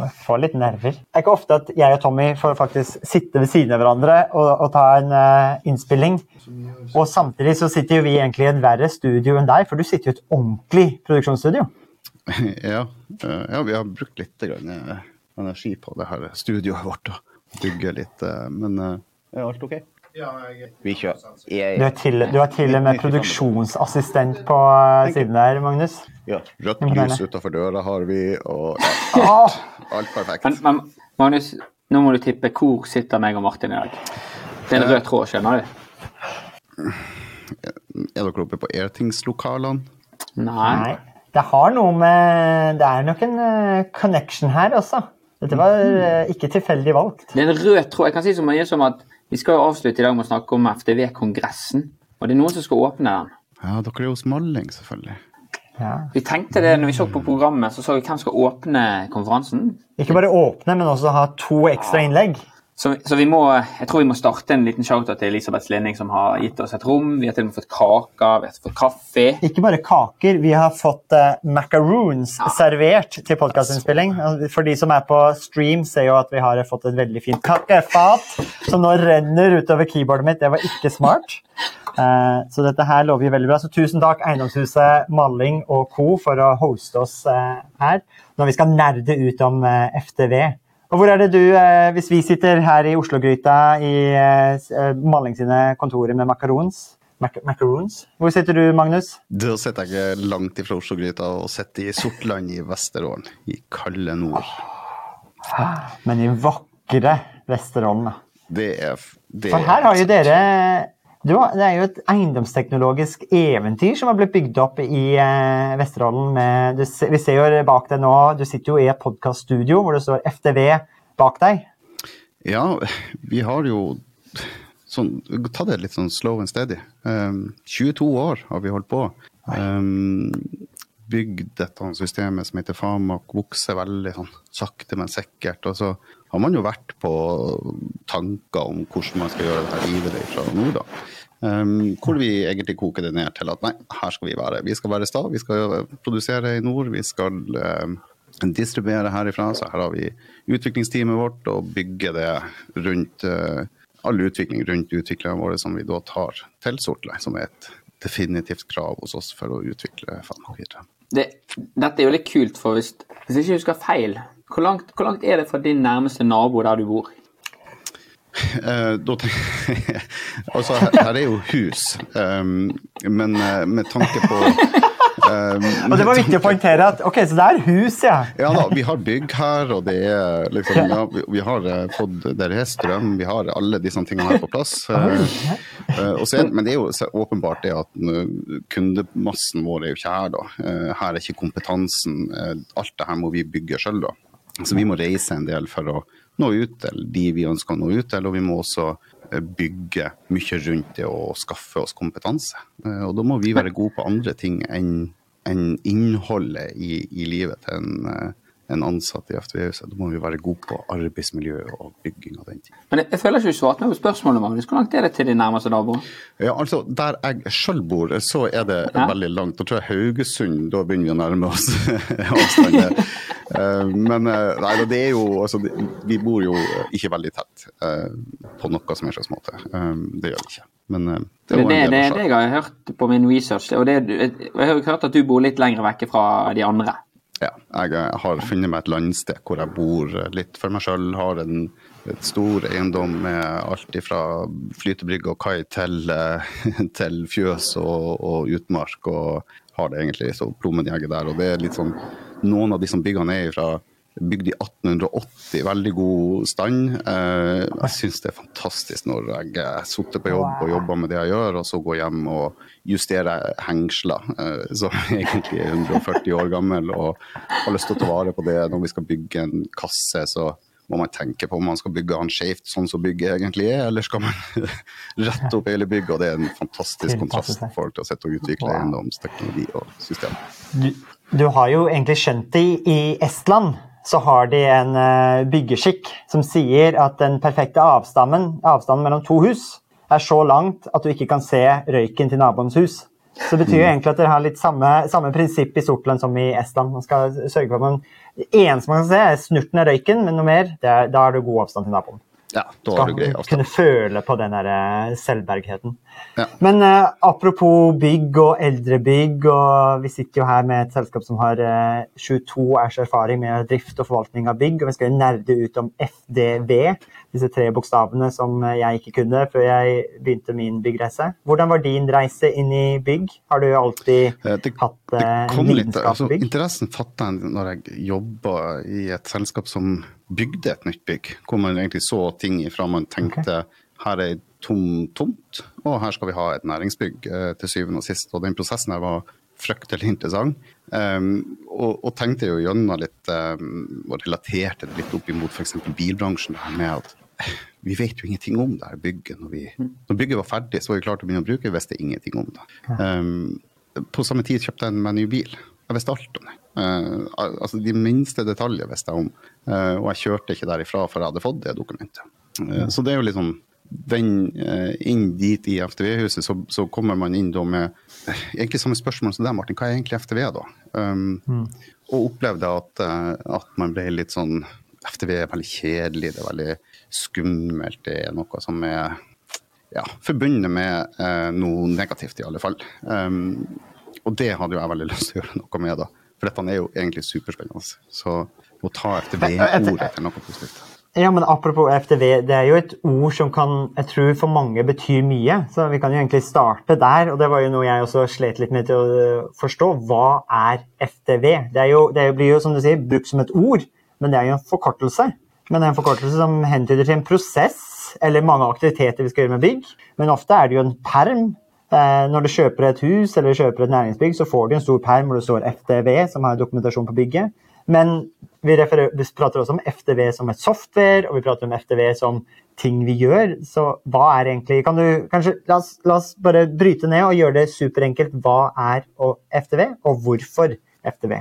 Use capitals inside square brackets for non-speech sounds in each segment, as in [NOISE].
Jeg får litt nerver. Det er ikke ofte at jeg og Tommy får faktisk sitte ved siden av hverandre og, og ta en uh, innspilling. Og samtidig så sitter jo vi egentlig i et verre studio enn deg, for du sitter jo i et ordentlig produksjonsstudio. [LAUGHS] Ja, eh, ja vi har brukt litt grann, eh, energi på det her studioet vårt og bygge litt, men er alt ok? Vi kjører. Du er til, du er til og med produksjonsassistent på siden der, Magnus. Ja, rødt lys utafor døra har vi, og ja, Åh, alt perfekt. Men, men Magnus, nå må du tippe hvor sitter meg og Martin i dag. Det er en rød tråd, skjønner du? Er dere oppe på Airthings-lokalene? Nei. nei. Det har noe med Det er nok en eh, connection her også. Dette var eh, ikke tilfeldig valgt. Det er en rød tråd. Jeg kan si så mye som at vi skal jo avslutte i dag med å snakke om FTV-kongressen. Og det er noen som skal åpne den. Ja, dere er hos Malling, selvfølgelig. Ja. Vi tenkte det når vi så på programmet, så så vi hvem skal åpne konferansen. Ikke bare åpne, men også ha to ekstra innlegg. Så, så vi må, jeg tror vi må starte en liten shoutout til Elisabeth Slinning, som har gitt oss et rom. Vi har til og med fått kaker, vi har fått kaffe. Ikke bare kaker, vi har fått uh, macaroons servert til podkastinnspilling. For de som er på stream, ser jo at vi har fått et veldig fint kakefat som nå renner utover keyboardet mitt. Det var ikke smart. Uh, så dette her lover vi veldig bra. Så tusen takk, Eiendomshuset Malling og co. for å hoste oss uh, her når vi skal nerde ut om FTV. Og hvor er det du, eh, hvis vi sitter her i Oslo-gryta i eh, eh, sine kontorer med macarons, Mac macarons. Hvor sitter du, Magnus? Da sitter jeg langt ifra Oslo-gryta og sitter i Sortland i Vesterålen, i kalde nord. Men i vakre Vesterålen, da. Det er, det For her har jo dere Det er jo et eiendomsteknologisk eventyr som har blitt bygd opp i eh, Vesterålen. Med, du, vi ser jo bak deg nå, du sitter jo i et podkaststudio hvor det står FTV bak deg. Ja, vi har jo sånn, Ta det litt sånn slow and steady. Um, 22 år har vi holdt på. Um, bygd dette systemet som heter Famak, vokser veldig sånn sakte, men sikkert. Og så har man jo vært på tanker om hvordan man skal gjøre det her videre fra nå, da. Um, hvor vi egentlig koker det ned til at nei, her skal vi være. Vi skal være sta, vi skal produsere i nord. Vi skal um, distribuere herifra. Så her har vi utviklingsteamet vårt og bygger det rundt uh, all utvikling rundt utviklerne våre som vi da tar til Sortland, som er et definitivt krav hos oss for å utvikle Famak videre. Det, dette er jo litt kult, for hvis, hvis jeg ikke husker feil, hvor langt, hvor langt er det fra din nærmeste nabo der du bor? Eh, da jeg [LAUGHS] altså, her, her er jo hus, um, men eh, med tanke på um, Og det var viktig å poengtere at ok, så det er hus, ja. Ja da, vi har bygg her, og det er liksom ja, vi, vi har eh, fått Der er strøm, vi har alle disse tingene her på plass. Og så men det er jo åpenbart det at kundemassen vår er jo ikke her, da. Uh, her er ikke kompetansen. alt det her må vi bygge sjøl, da. Så vi må reise en del for å nå ut til de vi ønsker å nå ut til, og vi må også bygge mye rundt det og skaffe oss kompetanse. Og da må vi være gode på andre ting enn enn innholdet i, i livet til en, eh, en ansatt i FTV-huset. Da må vi være gode på arbeidsmiljø og bygging av den tiden. Men jeg, jeg føler ikke du svarte meg på spørsmålet, Magnus. Hvor langt er det til din nærmeste nabo? Ja, altså, Der jeg sjøl bor, så er det Ja. veldig langt. Da tror jeg Haugesund, da begynner vi å nærme oss [LAUGHS] avstander. Eh, Men eh, nei, det er jo, altså, vi bor jo ikke veldig tett på noe som er slags måte. Det gjør vi ikke. Men eh, det Det er er det, det, det jeg har hørt på min research. Og det, jeg har hørt at du bor litt lenger vekke fra de andre. Ja, jeg eh, har funnet meg et landsted hvor jeg bor eh, litt for meg sjøl. Har en et stor eiendom med alt fra flytebrygge og kai til, [LAUGHS] til fjøs og, og utmark. Og har det egentlig så plommenjeger der. Og det er litt sånn Noen av de som byggene er fra Bygd i 1880, veldig god stand. Eh, jeg syns det er fantastisk når jeg sitter på jobb og jobber med det jeg gjør, og så går hjem og justerer hengsler eh, som [LAUGHS] egentlig er 140 år gammel, og har lyst til å ta vare på det når vi skal bygge en kasse. så må man tenke på om man skal bygge han skjevt, sånn som bygget egentlig er, eller skal man [LAUGHS] rette opp hele bygget. og Det er en fantastisk kontrast i forhold til å sette og utvikle eiendomsteknologi og system. Du, du har jo egentlig skjønt det. I Estland så har de en eh, byggeskikk som sier at den perfekte avstanden, avstanden mellom to hus er så langt at du ikke kan se røyken til naboens hus. Så det betyr jo egentlig at dere har litt samme, samme prinsipp i Sortland som i Estland. Man skal sørge for at man, Det eneste man kan se, er snurten av røyken, men noe mer, det er, da er det god avstand til naboen. Ja, da Skal du grei kunne føle på den der eh, selvbergheten. Ja. Men uh, apropos bygg og eldrebygg, og vi sitter jo her med et selskap som har uh, 22 års erfaring med drift og forvaltning av bygg, og vi skal jo nerde ut om FDV, disse tre bokstavene som jeg ikke kunne før jeg begynte min byggreise. Hvordan var din reise inn i bygg? Har du alltid Eh, Det, hatt det eh, kom litt, altså, interessen fatta jeg når jeg jobba i et selskap som bygde et nytt bygg, hvor man egentlig så ting ifra man tenkte her er ei tom tomt, og her skal vi ha et næringsbygg eh, til syvende og sist. Og den prosessen der var fryktelig interessant. Um, og, og tenkte jo gjennom litt, um, og relaterte det litt opp imot f.eks. bilbransjen her med at vi vet jo ingenting om det her bygget. Når, vi, når bygget var ferdig, så var vi klare til å begynne å bruke, vi visste ingenting om det. Um, på samme tid kjøpte jeg meg ny bil. Jeg visste alt om det. Uh, altså De minste detaljer visste jeg om. Uh, og jeg kjørte ikke derifra før jeg hadde fått det dokumentet. Eh, så det er jo liksom den, eh, inn dit i FTV-huset, så, så kommer man inn da med egentlig samme spørsmål som deg, Martin. Hva er egentlig FTV, da? Um, Og opplevde at, eh, at man ble litt sånn FTV er veldig kjedelig, det er veldig skummelt, det er noe som er ja, forbundet med eh, noe negativt, i alle fall. Um, og det hadde jo jeg veldig lyst til å gjøre noe med, da. For dette er jo egentlig superspennende. Så å ta FTV-ordet til noe positivt. Ja, men apropos FTV, det er jo et ord som kan, jeg tror for mange betyr mye. Så vi kan jo egentlig starte der, og det var jo noe jeg også slet litt med til å øh, forstå. Hva er FTV? Det, er jo, det blir jo, som du sier, brukt som et ord, men det er jo en forkortelse. Men det er en forkortelse som hentyder til en prosess, eller mange aktiviteter vi skal gjøre med bygg. Men ofte er det jo en perm. Eh, Når du kjøper et hus eller kjøper et næringsbygg, så får du en stor perm hvor det står FTV, som har dokumentasjon på bygget. Men vi, referer, vi prater også om FTV som et software, og vi prater om FTV som ting vi gjør. Så hva er egentlig Kan du kanskje La oss, la oss bare bryte ned og gjøre det superenkelt. Hva er FDV, og hvorfor FTV?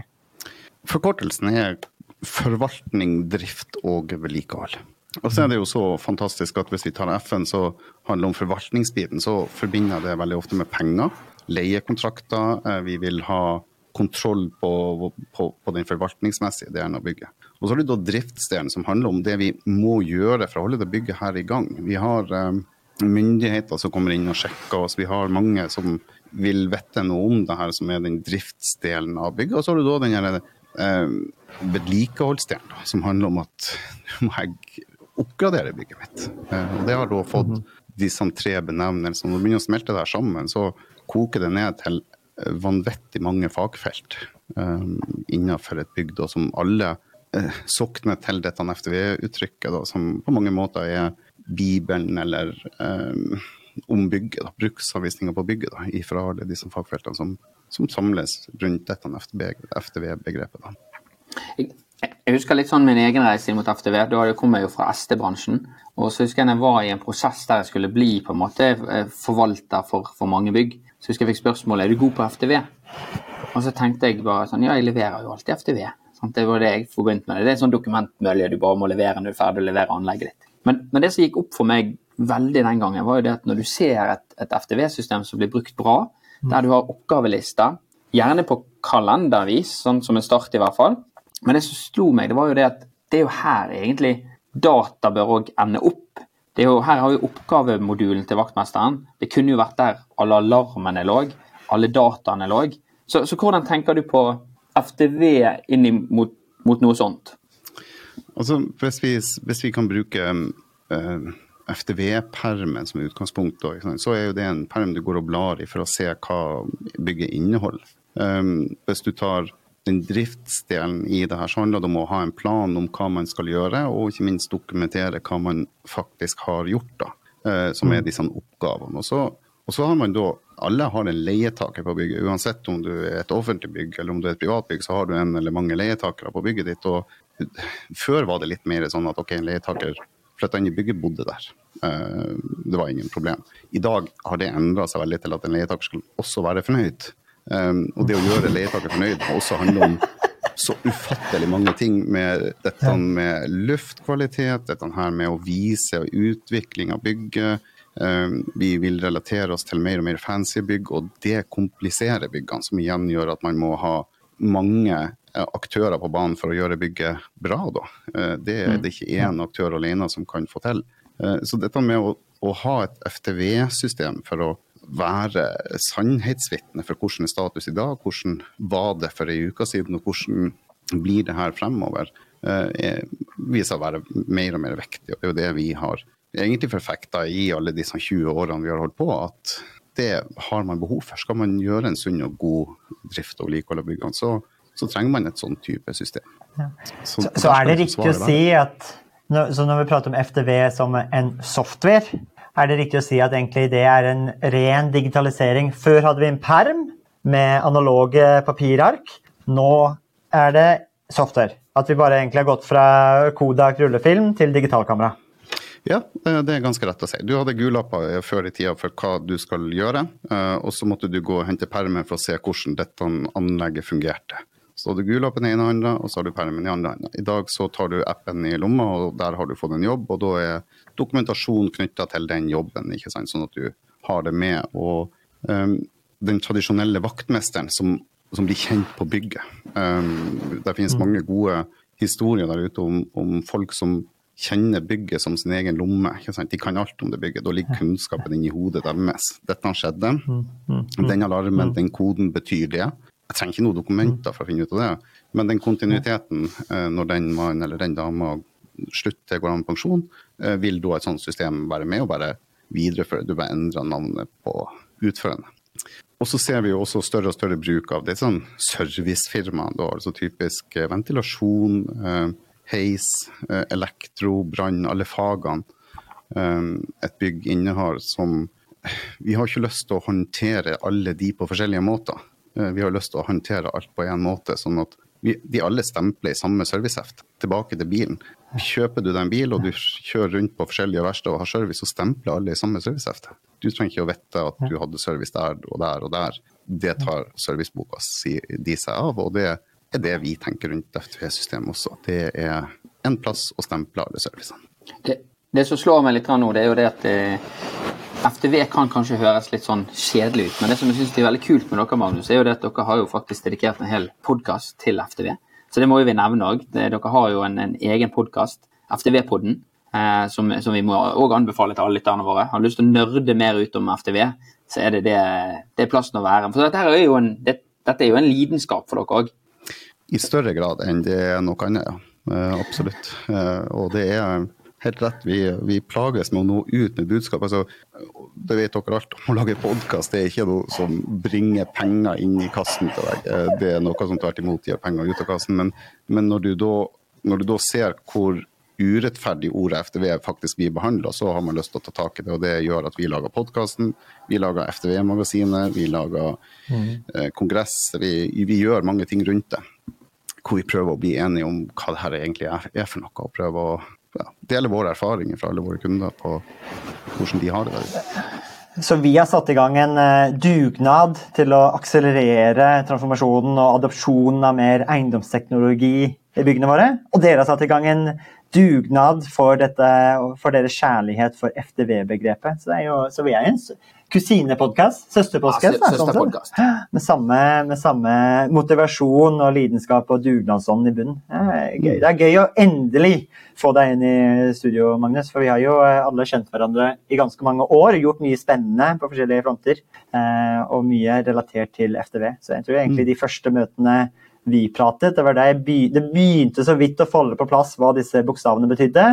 Forkortelsen er forvaltning, drift og vedlikehold. Og så er det jo så fantastisk at hvis vi tar FN, så handler det om forvaltningsbiten. Så forbinder det veldig ofte med penger, leiekontrakter. eh, Vi vil ha kontroll på, på, på den forvaltningsmessige delen av bygget. Og så har du da driftsdelen, som handler om det vi må gjøre for å holde det bygget her i gang. Vi har eh, myndigheter som kommer inn og sjekker oss. Vi har mange som vil vite noe om det her, som er den driftsdelen av bygget. Og så har du da den her, eh, vedlikeholdsdelen, som handler om at nå må jeg oppgradere bygget mitt. Eh, og det har da fått disse tre benevnelsene. Når du begynner å smelte det her sammen, så koker det ned til vanvittig mange fagfelt eh, innenfor et bygg, da, som alle eh, sokner til dette FTV-uttrykket, som på mange måter er Bibelen eller eh, om bygget, da, bruksanvisninger på bygget, da, fra alle disse fagfeltene som, som samles rundt dette FTV-begrepet. Jeg husker litt sånn min egen reise inn mot FTV. Da kom jeg jo fra SD-bransjen. Og så husker jeg jeg var i en prosess der jeg skulle bli på en måte eh, forvalter for, for mange bygg. Så husker jeg fikk spørsmålet er du god på FTV. Og så tenkte jeg bare sånn ja, jeg leverer jo alltid FTV. Sånn, Det var det jeg forbundet med det. Det er en sånn dokumentmølje du bare må levere når du er ferdig å levere anlegget ditt. Men, men det som gikk opp for meg veldig den gangen, var jo det at når du ser et, et FTV-system som blir brukt bra, der du har oppgavelister, gjerne på kalendervis, sånn som en start i hvert fall, men det som slo meg, det var jo det at det er jo her egentlig data bør òg ende opp. Jo, her har vi oppgavemodulen til vaktmesteren. Det kunne jo vært der alle alarmene lå, alle dataene lå. Så, så hvordan tenker du på FTV inn mot, mot noe sånt? Altså, hvis, vi, hvis vi kan bruke uh, FTV-permen som utgangspunkt, så er jo det en perm du går og blar i for å se hva bygget inneholder. Um, hvis du tar den driftsdelen i det her, så handler det om å ha en plan om hva man skal gjøre, og ikke minst dokumentere hva man faktisk har gjort, da, eh, som er disse oppgavene. Og så, og så har man da alle har en leietaker på bygget. Uansett om du er et offentlig bygg eller om du er et privat bygg, så har du en eller mange leietakere på bygget ditt. og Før var det litt mer sånn at ok, en leietaker flytta inn i bygget, bodde der. Eh, det var ingen problem. I dag har det endra seg veldig til at en leietaker skal også være fornøyd. Um, og det å gjøre leietaker fornøyd må også handle om så ufattelig mange ting med dette med luftkvalitet, dette her med å vise og utvikling av bygget. Um, vi vil relatere oss til mer og mer fancy bygg, og det kompliserer byggene. Som igjen gjør at man må ha mange eh, aktører på banen for å gjøre bygget bra. Da. Uh, det er det ikke én aktør alene som kan få til. Uh, så dette med å, å ha et FTV-system for å være sannhetsvitne for hvordan er status i dag, hvordan var det for ei uke siden, og hvordan blir det her fremover, eh, viser å være mer og mer viktig. og Det er jo det vi har egentlig forfekta i alle disse 20 årene vi har holdt på, at det har man behov for. Skal man gjøre en sunn og god drift og vedlikehold av byggene, så, så, trenger man et sånn type system. Ja. Så, så, så, er det riktig å si at så når vi prater om FDV som en software, er det riktig å si at egentlig det er en ren digitalisering? Før hadde vi en perm med analoge papirark. Nå er det software. At vi bare egentlig har gått fra Kodak rullefilm til digitalkamera. Ja, det er ganske rett å si. Du hadde gullapper før i tida for hva du skal gjøre, eh, og så måtte du gå og hente permen for å se hvordan dette anlegget fungerte. Så har du gullappen i ene hånda, og så har du permen i andre hånda. I dag så tar du appen i lomma, og der har du fått en jobb, og da er dokumentasjon knytta til den jobben, ikke sant? sånn at du har det med. Og um, den tradisjonelle vaktmesteren som, som, blir kjent på bygget. Um, det finnes mm. mange gode historier der ute om, om, folk som kjenner bygget som sin egen lomme. ikke sant? De kan alt om det bygget. Da ligger kunnskapen inni hodet deres. Dette skjedde. Mm. Mm. Den alarmen, den koden, betyr det. Jeg trenger ikke noen dokumenter for å finne ut av det, men den kontinuiteten eh, når den mannen eller den dama slutter, går av med pensjon, eh, vil da et sånt system være med og bare videreføre. Du bare endrer navnet på utførende. Og så ser vi jo også større og større bruk av det sånn servicefirmaer. Altså typisk eh, ventilasjon, eh, heis, elektro, brann, alle fagene et bygg innehar som Vi har ikke lyst til å håndtere alle de på forskjellige måter. Vi har lyst til å håndtere alt på én måte, sånn at de alle stempler i samme serviceheft. Tilbake til bilen. Kjøper du deg en bil og du kjører rundt på forskjellige verksteder og har service, så stempler alle i samme servicehefte. Du trenger ikke å vite at du hadde service der og der og der. Det tar serviceboka de seg av, og det er det vi tenker rundt FTV-systemet også. Det er en plass å stemple alle servicene. Det, det, som slår meg litt nå, det er jo det at eh, FTV kan kanskje høres litt sånn kjedelig ut, men det som jeg synes er veldig kult med dere, Magnus, er jo det at dere har jo faktisk dedikert en hel podkast til FTV. Så det må jo vi nevne òg. Dere har jo en, en egen podkast, FTV-podden, eh, som, som, vi må òg anbefale til alle lytterne våre. Har du lyst til å nerde mer ut om FTV, så er det det, det er plassen å være. For dette er en, det, dette er jo en lidenskap for dere òg. I større grad enn det er noe annet, ja. Uh, absolutt. Uh, og det er helt rett. Vi, vi, plages med å nå ut med budskap. Altså, det vet dere alt om. Å lage podkast er ikke noe som bringer penger inn i kassen til deg. Eh, det er noe som tvert imot gir penger ut av kassen. Men, men når, du da, når, du da, ser hvor urettferdig ordet FTV faktisk blir behandla, så har man lyst til å ta tak i det. Og det gjør at vi lager podkasten, vi lager FTV-magasinet, vi lager mm. eh, kongress. Vi, vi, gjør mange ting rundt det. Hvor vi prøver å bli enige om hva det her egentlig er for noe. og prøver å ja, dele våre erfaringer fra alle våre kunder på hvordan de har det der. Så vi har satt i gang en uh, dugnad til å akselerere transformasjonen og adopsjonen av mer eiendomsteknologi i byggene våre. Og dere har satt i gang en dugnad for, dette, for deres kjærlighet for FDV-begrepet. Så, så, vi er en kusinepodkast. Søsterpodkast. Ja, søsterpodkast. Med, samme, med samme motivasjon og lidenskap og dugnadsånd i bunnen. Det, det er gøy å endelig få deg inn i studio, Magnus. For vi har jo eh, alle kjent hverandre i ganske mange år. Gjort mye spennende på forskjellige fronter. Eh, og mye relatert til FTV. Så jeg tror egentlig mm. de første møtene vi pratet. Det var der det begynte så vidt å falle på plass hva disse bokstavene betydde.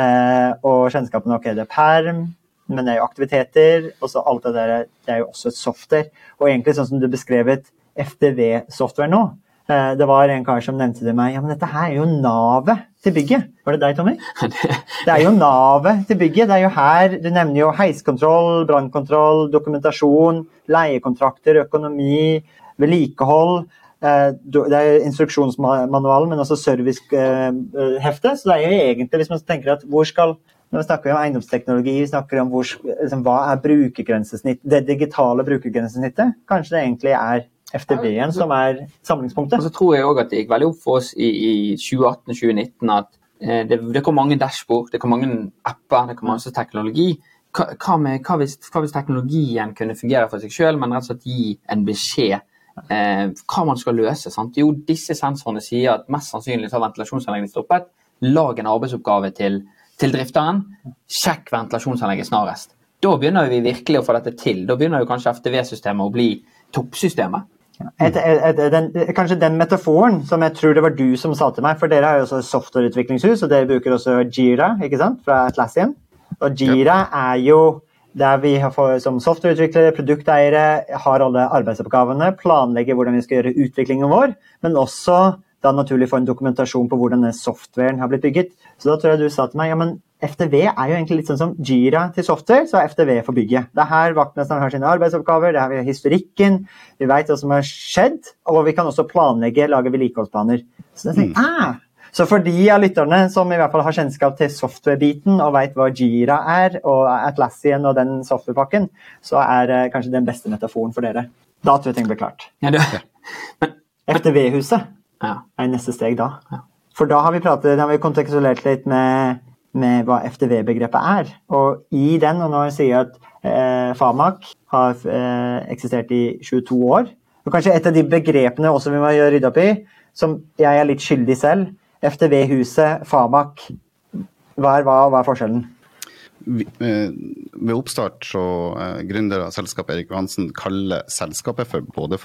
Eh, og kjennskapen ok, det er perm, men det er jo aktiviteter. Og så alt det der det er jo også et software. Og egentlig sånn som du beskrevet FDV-software nå, Eh, Det var en kar som nevnte til meg ja, men dette her er jo navet til bygget. Var det deg, Tommy? [LAUGHS] Det er jo navet til bygget. Det er jo her Du nevner jo heiskontroll, brannkontroll, dokumentasjon, leiekontrakter, økonomi, vedlikehold. Eh, Det er instruksjonsmanualen, men også servicehefte. Så det er jo egentlig, hvis man tenker at hvor skal Vi snakker om eiendomsteknologi, vi snakker om hvor, liksom, hva er brukergrensesnitt, det digitale brukergrensesnittet. Kanskje det egentlig er FTV-en som er Og samlingspunktet. så tror jeg òg at det gikk veldig opp for oss i, i 2018-2019 at eh, det, det kom mange dashbord, det kom mange apper, det kom masse teknologi. Hva, med, hva, hvis, hva hvis teknologien kunne fungere for seg sjøl, men rett og slett gi en beskjed eh, hva man skal løse? Sant? Jo, disse sensorene sier at mest sannsynlig har ventilasjonsanleggene stoppet. Lag en arbeidsoppgave til, til drifteren. Sjekk ventilasjonsanlegget snarest. Da begynner vi virkelig å få dette til. Da begynner jo kanskje FTV-systemet å bli toppsystemet. Et, et, et, den, kanskje den metaforen som jeg tror det var du som sa til meg, for dere har jo også softwareutviklingshus, og dere bruker også Jira ikke sant, fra Atlassian. Og Jira er jo der vi fått, som softwareutviklere, produkteiere, har alle arbeidsoppgavene, planlegger hvordan vi skal gjøre utviklingen vår, men også da naturlig få en dokumentasjon på hvordan den softwaren har blitt bygget. Så da tror jeg du sa til meg ja, men FTV er jo egentlig litt sånn som Jira til software, så er FTV for bygget. Det er her vaktmesteren har sine arbeidsoppgaver, det er her historikken, vi vet hva som har skjedd, og vi kan også planlegge, lage vedlikeholdsplaner. Så, tenker, ah, så for de av lytterne som i hvert fall har kjennskap til software-biten og vet hva Jira er, og Atlassian og den softwarepakken, så er det kanskje den beste metaforen for dere. Da tror jeg ting blir klart. Ja, det, [LAUGHS] men, FTV-huset ja. er neste steg da. For da har vi pratet, da har vi kontekstualisert litt med, med hva FTV-begrepet er. Og i den, og jeg sier at eh, FAMAK har eh, eksistert i 22 år, og kanskje et av de begrepene også vi må rydde opp i, som jeg er litt skyldig selv, FTV-huset, FAMAK. hva er hva, og hva er forskjellen? Vi, eh, ved oppstart så eh, gründer av selskapet Erik Johansen kaller selskapet for både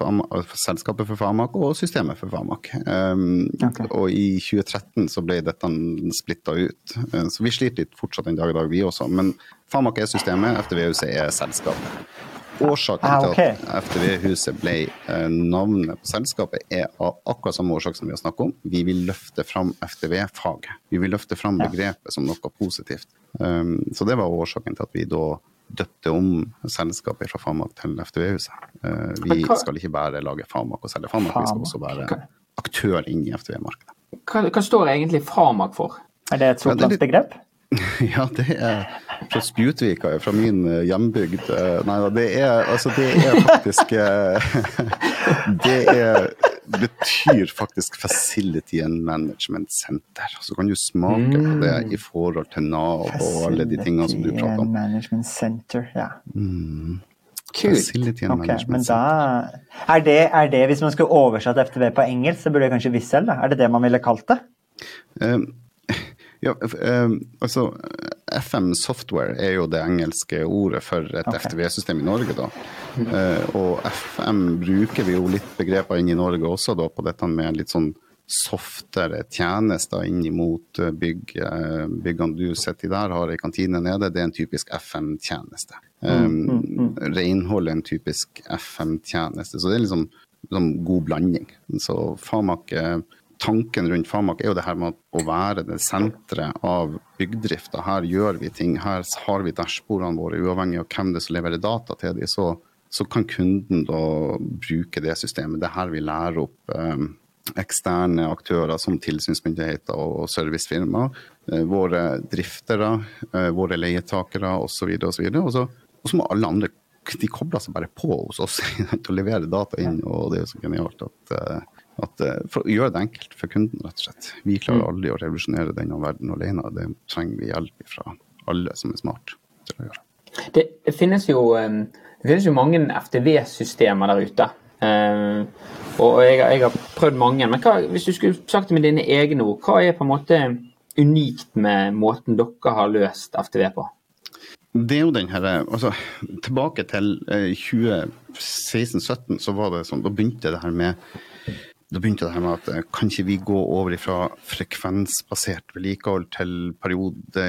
selskapet for Famak og systemet for Famak. Okay. Og i 2013 så ble dette splitta ut. Eh, så vi sliter litt fortsatt den dag i dag, vi også. Men Famak er systemet, FTV-huset er selskapet. Årsaken Ah, til at FTV-huset ble eh, navnet på selskapet, er av akkurat samme årsak som vi har snakket om. Vi vil løfte fram FTV-faget. Vi vil løfte fram begrepet som noe positivt. Um, så det var årsaken til at vi da døpte om selskapet fra Famak til FTV-huset. Uh, vi skal ikke bare lage Famak og selge Famak, vi skal også være aktør inn i FTV-markedet. Hva, hva står egentlig Famak for? Er det et Ja, er litt- sortlandsbegrep? [LAUGHS] Ja, det er fra Spjutvika, fra min eh, hjembygd. Eh, Nei da, det er altså det er faktisk eh, [LAUGHS] Det er betyr faktisk Facility and Management Center. Så kan du smake på det i forhold til Nav og alle de tingene som du Facility prater and om. Management Center, ja. Kult. Facility and Ok, men da er det, er det, Hvis man skulle oversatt FTV på engelsk, så burde det kanskje Wissel? Er det det man ville kalt det? Um, ja, um, altså FM Software er jo det engelske ordet for et okay. FTV-system i Norge. da. Uh, og FM bruker vi jo litt begreper inn i Norge også, da, på dette med litt sånn softere tjenester inn mot uh, bygg. Uh, byggene du sitter i der, har ei kantine nede, det er en typisk FM-tjeneste. Um, Renhold er en typisk FM-tjeneste. Så det er liksom, liksom god blanding. Så Famak eh, tanken rundt Famak er jo det her med å være det senteret av byggdrifta. Her gjør vi ting, her har vi dashbordene våre, uavhengig av hvem det er som leverer data til dem. Så, så kan kunden da bruke det systemet. Det er her vi lærer opp eh, eksterne aktører som tilsynsmyndigheter og servicefirmaer. Eh, våre driftere, eh, våre leietakere osv. osv. Og så og så må alle andre de kobler seg bare på hos oss [LAUGHS] til å levere data inn. og Det er jo så genialt at, at eh, For å gjøre det enkelt for kunden, rett og slett. Vi klarer aldri å revolusjonere denne verden alene. Det trenger vi hjelp fra alle som er smart til å gjøre. Det, finnes jo, eh, det finnes jo mange FTV-systemer der ute. Eh, og jeg, jeg har prøvd mange. Men hva, hvis du skulle sagt det med dine egne ord, hva er på en måte unikt med måten dere har løst FTV på? Det er jo den her, altså, Tilbake til eh, 2016-2017, så var det sånn, da begynte det her med da begynte det her med at eh, kan ikke vi gå over fra frekvensbasert vedlikehold til periode,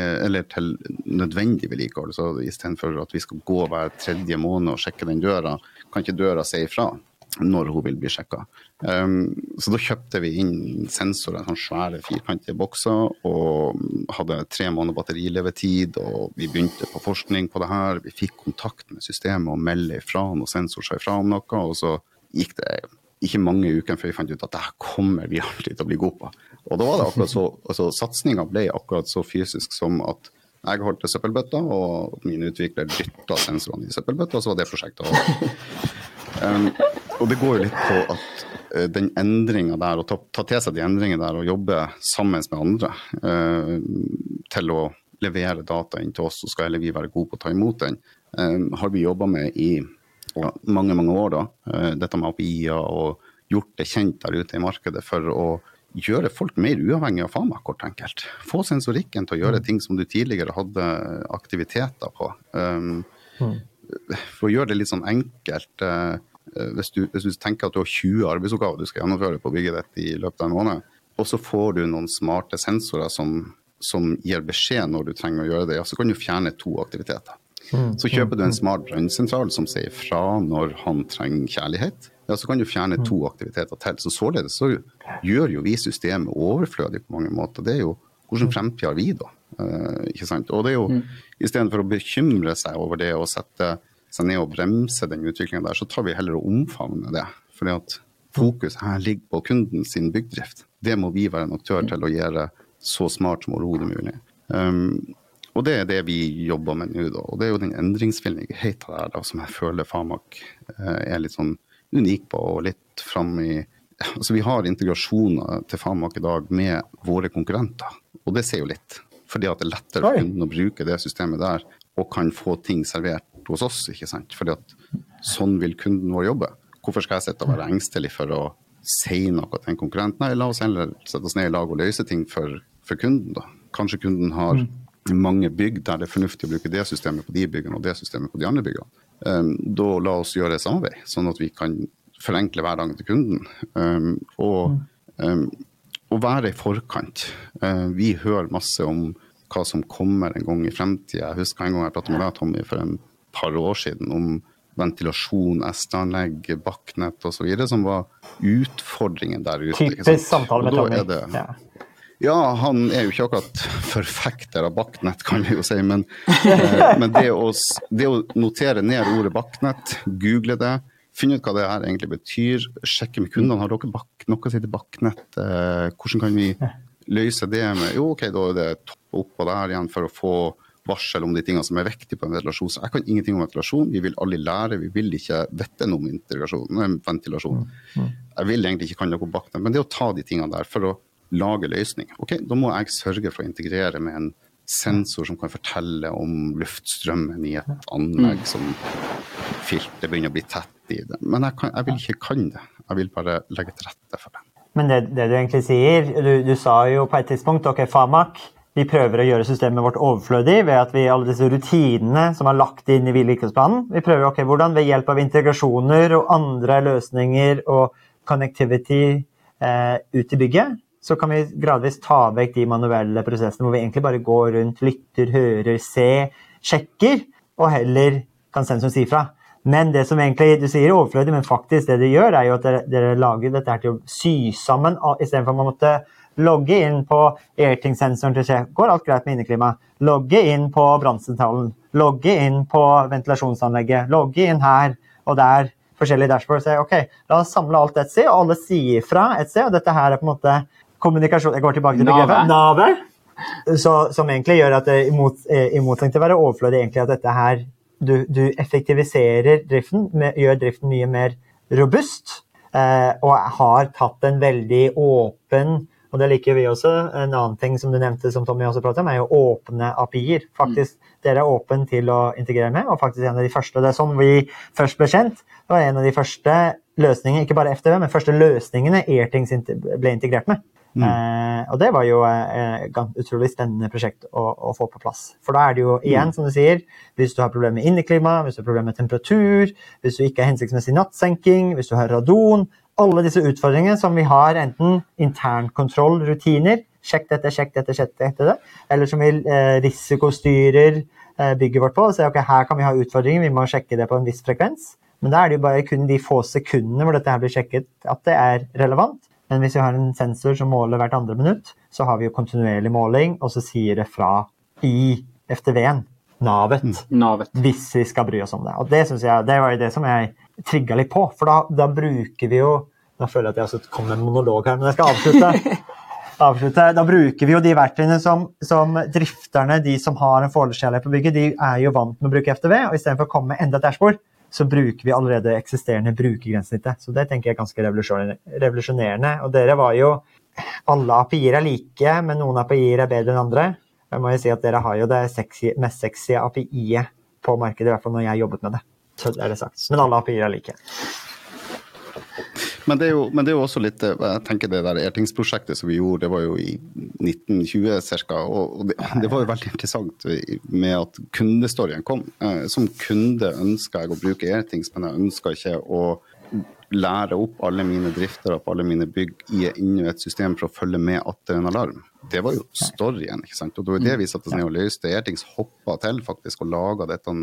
til nødvendig vedlikehold. Så istedenfor at vi skal gå hver tredje måned og sjekke den døra, kan ikke døra si ifra. når hun vil bli sjekka. Um, så da kjøpte vi inn sensorer, sånne svære firkantede bokser, og hadde tre måneder batterilevetid. Og vi begynte på forskning på det her. Vi fikk kontakt med systemet og melde ifra når sensor sa ifra om noe. Og så gikk det ikke mange ukene før vi fant ut at det her kommer vi alltid til å bli gode på. Og da var det akkurat så, [LAUGHS] altså Satsinga ble akkurat så fysisk som at jeg holdt til søppelbøtta, og min utvikler dytta sensorene i søppelbøtta, og så var det prosjektet over. [LAUGHS] Um, og det går jo litt på at uh, den endringa der, å ta, ta, til seg de endringene der og jobbe sammen med andre uh, til å levere data inn til oss, så skal vi være gode på å ta imot den, um, har vi jobba med i ja, mange, mange år. da. Uh, dette med API-er og gjort det kjent der ute i markedet for å gjøre folk mer uavhengig av fama, kort enkelt. Få sensorikken til å gjøre ting som du tidligere hadde aktiviteter på. Um, mm. For å gjøre det litt sånn enkelt uh, hvis, du, hvis, du, tenker at du har 20 arbeidsoppgaver du skal gjennomføre på bygget ditt i løpet av en måned, og så får du noen smarte sensorer som, som gir beskjed når du trenger å gjøre det, ja, så kan du fjerne to aktiviteter. Mm. Så kjøper du en smart brannsentral som sier fra når han trenger kjærlighet. Ja, så kan du fjerne to aktiviteter til. Så således så gjør jo vi systemet overflødig på mange måter. Det er jo hvordan fremtid har vi da? Uh, ikke sant? Og det er jo mm. istedenfor å bekymre seg over det og sette seg ned og bremse den utviklinga der, så tar vi heller og omfavner det. Fordi at fokus her ligger på kunden sin byggdrift. Det må vi være en aktør til å gjøre så smart som overhodet mulig. Um, og det er det vi jobber med nå, da. Og det er jo den endringsvilligheten der da, som jeg føler Famak uh, er litt sånn unik på, og litt fram i Altså vi har integrasjoner til Famak i dag med våre konkurrenter, og det ser jo litt. Fordi at det er lettere for kunden å bruke det systemet der, og kan få ting servert hos oss. ikke sant? Fordi at sånn vil kunden vår jobbe. Hvorfor skal jeg sitte og være engstelig for å si noe til en konkurrent? Nei, la oss heller sette oss ned i lag og løse ting for, for kunden, da. Kanskje kunden har mm. Mange bygg der det er fornuftig å bruke det systemet på de byggene og det systemet på de andre byggene. Um, da la oss gjøre et samarbeid, sånn at vi kan forenkle hverdagen til kunden. Um, og, um, og, være i forkant. Vi hører masse om hva som kommer en gang i fremtida. Jeg husker en gang jeg pratet med deg, Tommy, for en par år siden om ventilasjon, SD-anlegg, bakknett osv. som var utfordringen der ute. Typisk samtale med Tommy. Det, ja. Ja. han er jo ikke akkurat forfekter av bakknett, kan vi jo si. Men, [LAUGHS] eh, men det, å, det, å, notere ned ordet bakknett, google det, finne ut hva det her egentlig betyr, sjekke med kundene har dere bak, noe som heter bakknett, eh, hvordan kan vi løse det med Jo, OK, da er det topp oppå der igjen for å få varsel om de tingene som er viktige på en ventilasjon. Så jeg kan ingenting om ventilasjon. Vi vil alle lære, vi vil ikke vite noe om ventilasjon. Mm, mm. Jeg vil egentlig ikke kan noe om det, men det å ta de tingene der for å lage løsning. Ok, Da må jeg sørge for å integrere med en sensor som kan fortelle om luftstrømmen i et anlegg mm. som filter begynner å bli tett i det. Men jeg, kan, jeg vil ikke kan det. Jeg vil bare legge til rette for det. Men det, det du egentlig sier, du, du, sa jo på et tidspunkt ok, FAMAK vi prøver å gjøre systemet vårt overflødig ved at vi alle disse rutinene som er lagt inn i vedlikeholdsplanen Vi prøver ok, hvordan ved hjelp av integrasjoner og andre løsninger og connectivity eh, ut i bygget, så kan vi gradvis ta vekk de manuelle prosessene hvor vi egentlig bare går rundt, lytter, hører, ser, sjekker, og heller kan sensoren si fra. Men det som egentlig du sier overflødig, men faktisk det de gjør, er jo at dere, dere lager dette her til å sy sammen istedenfor at man måtte Logge inn på airting-sensoren til sjef. Går alt greit med inneklima? Logge inn på brannsentralen. Logge inn på ventilasjonsanlegget. Logge inn her og der. Forskjellige dashboards. Ok, La oss samle alt et sted, og alle sier fra et sted. Og dette her er på en måte kommunikasjon Jeg går tilbake til begrepet. Navet. Så, som egentlig gjør at det, i, i motsetning til å være overflødig, egentlig at dette her du, du effektiviserer driften, med, gjør driften mye mer robust, eh, og har tatt en veldig åpen og det liker vi også. En annen ting som du nevnte, som Tommy også pratet om, er jo åpne API-er. Faktisk, mm. Dere er åpne til å integrere med, og faktisk en av de første. Det er sånn vi først ble kjent. Det var en av de første løsningene, ikke bare FTV, men første løsningene Airthings ble integrert med. Mm. Eh, og det var jo et eh, utrolig spennende prosjekt å, å, få på plass. For da er det jo igjen, mm. som du sier, hvis du har problemer med inneklima, hvis du har problemer med temperatur, hvis du ikke har hensiktsmessig nattsenking, hvis du har radon, alle disse utfordringene som vi har enten internkontrollrutiner, sjekk dette, sjekk dette, sjekk dette, eller som vi eh, risikostyrer eh, bygget vårt på og sier ok, her kan vi ha utfordringer, vi må sjekke det på en viss frekvens. Men da er det jo bare kun de få sekundene hvor dette her blir sjekket at det er relevant. Men hvis vi har en sensor som måler hvert andre minutt, så har vi jo kontinuerlig måling, og så sier det fra i FTV-en, navet, Navet. hvis vi skal bry oss om det. Og det, synes jeg, det var jo det som jeg trigga litt på, for da, da bruker vi jo Da føler jeg at jeg har kommet med en monolog her, men jeg skal avslutte. [LAUGHS] avslutte. Da bruker vi jo de verktøyene som, som drifterne, de som har en forholdsskjærlighet på bygget, de er jo vant med å bruke FTV, og istedenfor å komme med enda et dashbord, så bruker vi allerede eksisterende brukergrensesnittet. Så det tenker jeg er ganske revolusjonerende. Og dere var jo Alle API-er er like, men noen API-er er bedre enn andre. Jeg må jo si at dere har jo det sexy, mest sexy API-et på markedet, i hvert fall når jeg jobbet med det. Så er det sagt. Men alle API-er er like. Men det, er jo, det er jo også litt eh, Jeg tenker det der Airthings-prosjektet som vi gjorde, det var jo i 1920 ca. Og det, det var jo veldig interessant med at kundestoryen kom. Eh, Som kunde ønska jeg å bruke Ertings, men jeg ønska ikke å lære opp alle mine driftere på alle mine bygg i inn et system for å følge med atter en alarm. Det var jo storyen. ikke sant? Og det var det vi satte oss ned og løste. Ertings hoppa til faktisk og laga dette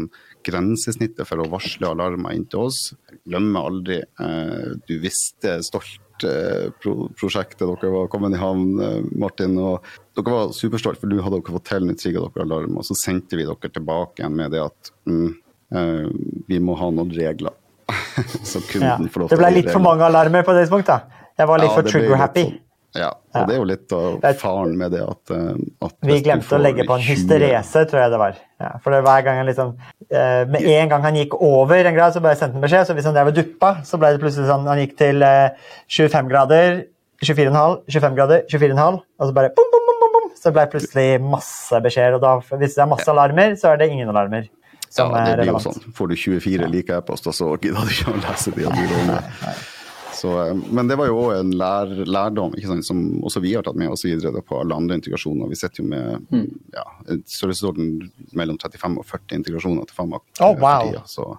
grensesnittet for å varsle alarmer inn til oss. Glemmer aldri. eh, Du visste stolt eh, pro prosjektet dere var kommet i havn, eh, Martin. og Dere var superstolte, for nå hadde dere fått til, nå trigga dere alarm. Og så sendte vi dere tilbake igjen med det at mm, eh, vi må ha noen regler. [LAUGHS] så kunden får lov Det til å ble litt for mange alarmer på det tidspunktet. Jeg var litt Ja, for trigger litt happy. sånn. Ja, og Ja. det er jo litt av faren med det at, eh, at Vi glemte å legge på en hysterese, tror jeg det var. Ja, for det hver gang han liksom, eh, Med en gang han gikk over en grad, så bare sendte han beskjed. Så hvis han drev og duppa, så ble det plutselig sånn Han gikk til eh, 25 grader, 24,5, 25 grader, 24,5, og så bare bom, bom, bom, bom, bom. Så det ble plutselig masse beskjeder. Og da, hvis det er masse alarmer, så er det ingen alarmer Ja, det er blir jo relevant. sånn. Får du 24 like e-poster, så gidder du ikke å lese de. Så, eh, men det var jo òg en lær, lærdom ikke sant, som også vi har tatt med oss videre da, på alle andre integrasjoner. Vi sitter jo med ja, en størrelsesorden mellom 35 og 40 integrasjoner til Famak. Oh, eh, wow. tida, så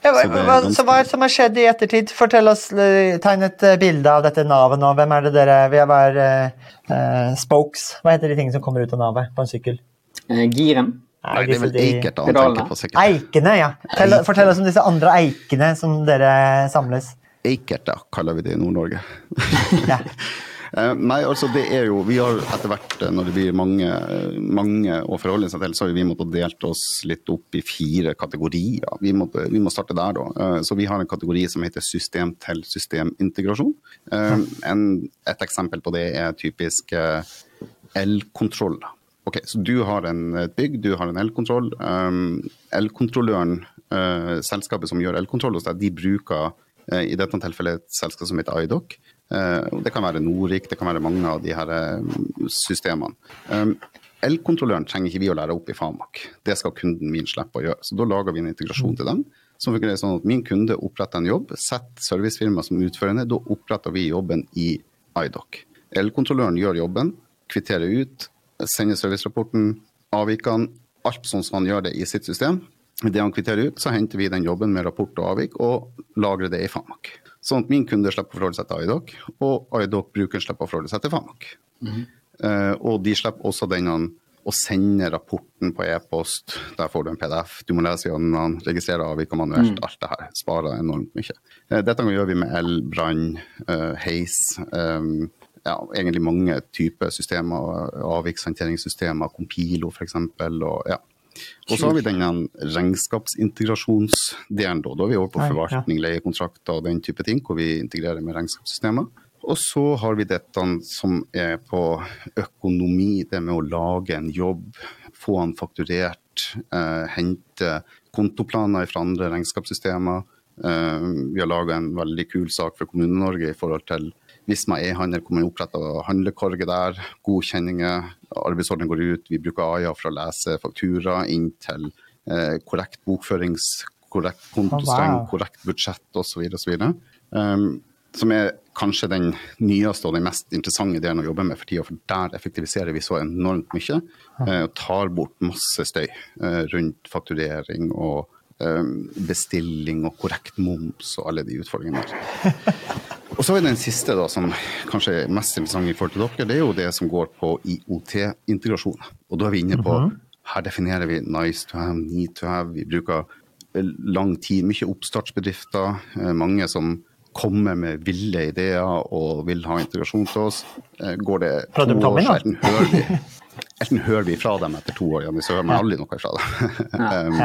Ja, hva, Så hva, så hva er det som har skjedd i ettertid? Fortell oss, eh, Tegn et bilde av dette navet nå. Hvem er det dere Vi har vært uh, spokes. Hva heter de tingene som kommer ut av navet på en sykkel? Giren. Nei, det er vel Eikert han tenker på sikkert. Eikene, ja. Tell, fortell oss om disse andre eikene som dere samles. Eikert, da, kaller vi det i Nord-Norge. [LAUGHS] Ja. [LAUGHS] Eh, Nei, altså det er jo Vi har etter hvert, eh, når det blir mange, mange å forholde seg til, så har vi måttet delt oss litt opp i fire kategorier. Vi, måtte, vi må starte der, da. Eh, Så vi har en kategori som heter system-til-system-integrasjon. Eh, Et eksempel på det er typisk eh, elkontroll. Ok, Så du har en, et bygg, du har en elkontroll. Um, elkontrolløren, uh, selskapet som gjør elkontroll hos deg, de bruker uh, i dette tilfellet et selskap som heter iDoc. Uh, det kan være Norik, det kan være mange av de her eh, systemene. Um, elkontrolløren trenger ikke vi å lære opp i Famak. Det skal kunden min slippe å gjøre. Så da lager vi en integrasjon til dem. Som fungerer sånn at Min kunde oppretter en jobb, setter servicefirma som utførende. Da oppretter vi jobben i iDoc. Elkontrolløren gjør jobben, kvitterer ut, sender servicerapporten, avvikene, alt sånn som han gjør det i sitt system. Det han kvitterer ut, så henter vi den jobben med rapport og avvik og lagrer det i Famak. Sånn at min kunde slipper å forholde seg til iDoc, og iDoc-brukeren slipper å forholde seg til Famak. Eh, og de slipper også denne å sende rapporten på e-post. Der får du en PDF. Du må lese gjennom den, registrere avvik og manuelt. Alt det her sparer enormt mye. Eh, dette gjør vi med el, brann, eh, heis. eh, ja, egentlig mange typer systemer. Avvikshåndteringssystemer, Compilo f.eks. Og, ja. og så har vi denne regnskapsintegrasjonsdelen. Da. da er vi over på forvaltning, leiekontrakter og den type ting, hvor vi integrerer med regnskapssystemer. Og så har vi dette som er på økonomi, det med å lage en jobb, få den fakturert, eh, hente kontoplaner fra andre regnskapssystemer. Eh, vi har laga en veldig kul sak for Kommune-Norge i forhold til hvis man er handel, hvor man oppretter handlekorget der, godkjenninger, arbeidsordning går ut, vi bruker AIA for å lese faktura inn til eh, korrekt bokførings, korrekt kontostreng, wow. korrekt budsjett osv. osv. Um, som er kanskje den nyeste og den mest interessante delen å jobbe med for tida, for der effektiviserer vi så enormt mye. eh, og tar bort masse støy eh, rundt fakturering og bestilling og korrekt moms og alle de utfordringene der. [LAUGHS] Og så er den siste, da, som kanskje er mest interessant i forhold til dere, det er jo det som går på IOT-integrasjon. Og da er vi inne på Her definerer vi nice to have, need to have. Vi bruker lang tid. Mye oppstartsbedrifter. eh, Mange som kommer med ville ideer og vil ha integrasjon til oss. Eh, Går det to år, så enten hører vi [LAUGHS] enten hører vi fra dem etter to år, Janne, så hører man aldri noe fra dem.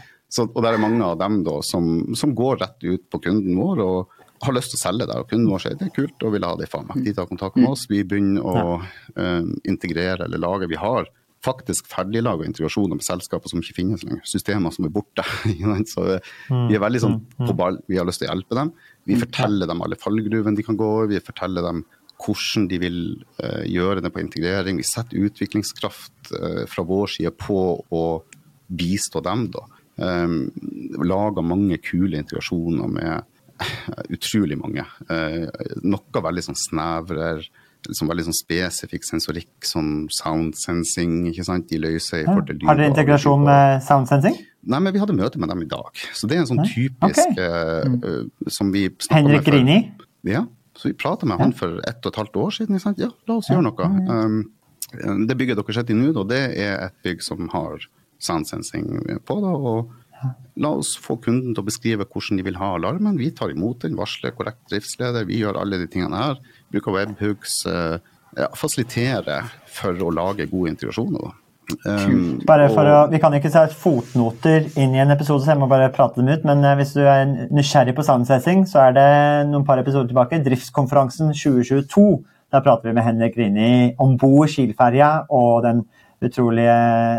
[LAUGHS] Så, og det er mange av dem da, som, som går rett ut på kunden vår og har lyst til å selge der. Og kunden vår sier det er kult og vil ha det i Famak. De tar kontakt med oss. Vi begynner å uh, integrere eller lage. Vi har faktisk ferdiglaga integrasjoner med selskaper som ikke finnes lenger. Systemer som er borte. [LAUGHS] så eh, vi er veldig sånn på ball. Vi har lyst til å hjelpe dem. Vi forteller dem alle fallgruvene de kan gå i. Vi forteller dem hvordan de vil uh, gjøre det på integrering. Vi setter utviklingskraft uh, fra vår side på å bistå dem, da. Um, lager mange kule integrasjoner med [LAUGHS] utrolig mange. Eh, noe veldig sånn snevrere, liksom veldig sånn spesifikk sensorikk, som sound sensing, ikke sant. De løser i forhold til lyd. Har dere integrasjon med sound sensing? Nei, men vi hadde møte med dem i dag. Så det er en sånn typisk ok. eh, eh, som vi Henrik med Henrik Rini? ja, så vi prata med han for ett og et halvt år siden. ikke sant? Ja, la oss gjøre noe. Um, det bygget dere sitter i nå, det er et bygg som har sound sensing på. Da, og la oss få kunden til å beskrive hvordan de vil ha alarmen. Vi tar imot den, varsler korrekt driftsleder. Vi gjør alle de tingene her. Bruker webhooks. Uh, ja, fasilitere for å lage gode integrasjoner. Um, Bare for å, vi kan ikke sette fotnoter inn i en episode, så jeg må bare prate dem ut. Men eh, hvis du er nysgjerrig på soundsensing, så er det noen par episoder tilbake. Driftskonferansen 2022. Der prater vi med Henrik Rini om bord Kiel-ferja og den utrolig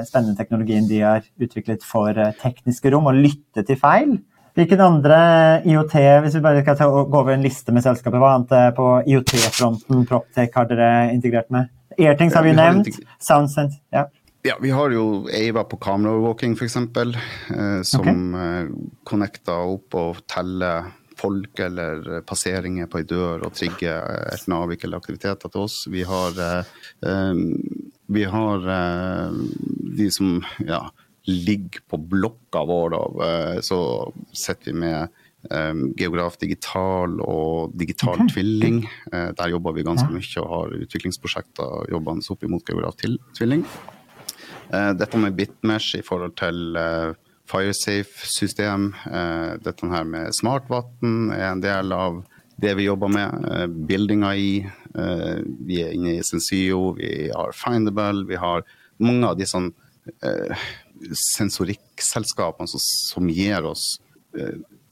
spennende teknologien de har utviklet for eh, tekniske rom og lytte til feil. Hvilken andre IoT, hvis vi bare skal gå over en liste med selskaper, hva annet eh, på IoT-fronten Proptech har dere integrert med? Airthings har vi Vi nevnt. Soundsense, ja. Ja, vi har jo Ava på kameraovervåking f.eks., eh, som okay. connecter opp og teller folk eller passeringer på ei dør og trigger et navik eller aktiviteter til oss. Vi har, eh, eh, vi har eh, de som ja, ligger på blokka vår, da. Eh, så sitter vi med eh, Geograf digital og digital tvilling. Eh, der jobber vi ganske mye og har utviklingsprosjekter jobbende opp imot Geograf til tvilling. Eh, Dette med Bitmesh i forhold til FireSafe-system, eh, dette her med smartvann er en del av det vi jobber med. Eh, i vi er inne i Sensio, vi har Findable, vi har mange av de sånn eh, sensorikkselskapene som, som gir oss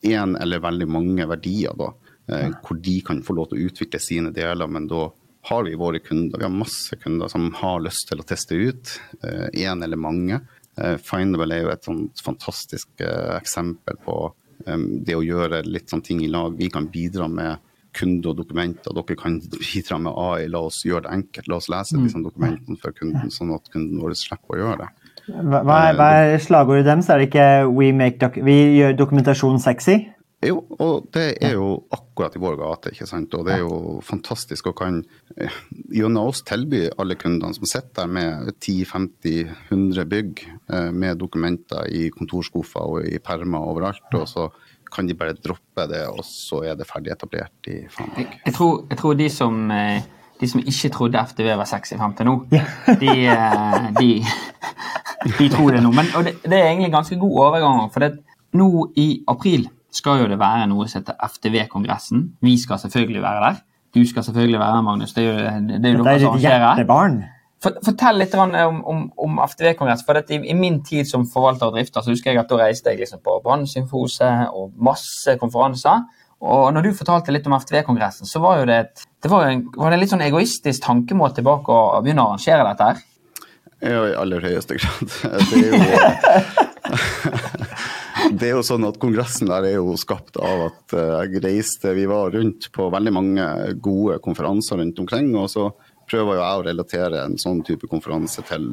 én eller veldig mange verdier, da, eh, hvor de kan få lov til å utvikle sine deler, men da har vi våre kunder. Vi har masse kunder som har lyst til å teste ut én eller mange. Eh, Findable er jo et sånt fantastisk eh, eksempel på eh, det å gjøre litt sånne ting i lag. Vi kan bidra med kunde og dokumenter. Dere kan bidra med AI. La oss gjøre det enkelt. La oss lese disse dokumentene for kunden, sånn at kunden vår slipper å gjøre det. Hva, er, hva er slagordet deres? Er det ikke we, make doc vi gjør dokumentasjon sexy? Jo, og det er jo akkurat i vår gate, ikke sant. Og det er jo fantastisk å kan eh, gjennom oss tilby alle kundene som sitter der med 10-50-100 bygg eh, med dokumenter i kontorskuffer og i permer overalt, og så kan de bare droppe det, og så er det ferdig etablert i faen Jeg, jeg, tror, jeg tror de som, eh, de som ikke trodde FTV var sexy frem til nå, de, eh, de, de tror det nå. Men og det, det er egentlig ganske god overgang. For det, nå i april skal jo det være noe som heter FTV-kongressen. Vi skal selvfølgelig være der. Du skal selvfølgelig være der, Magnus. Det er jo, det er jo dere er som arrangerer. hjertebarn. For- Fortell litt om, om, om FTV-kongress. for i, I min tid som forvalter og drifter så husker jeg at da reiste jeg liksom på bransjesymfose og masse konferanser. Og når du fortalte litt om FTV-kongressen, så var det, et, det var, en, var det en litt sånn egoistisk tankemål tilbake å begynne å arrangere dette her. Ja, i aller høyeste grad. [LAUGHS] Det er jo [LAUGHS] Det er jo sånn at Kongressen der er jo skapt av at eh, jeg reiste Vi var rundt på veldig mange gode konferanser rundt omkring. og så prøver jo jeg å relatere en sånn type konferanse til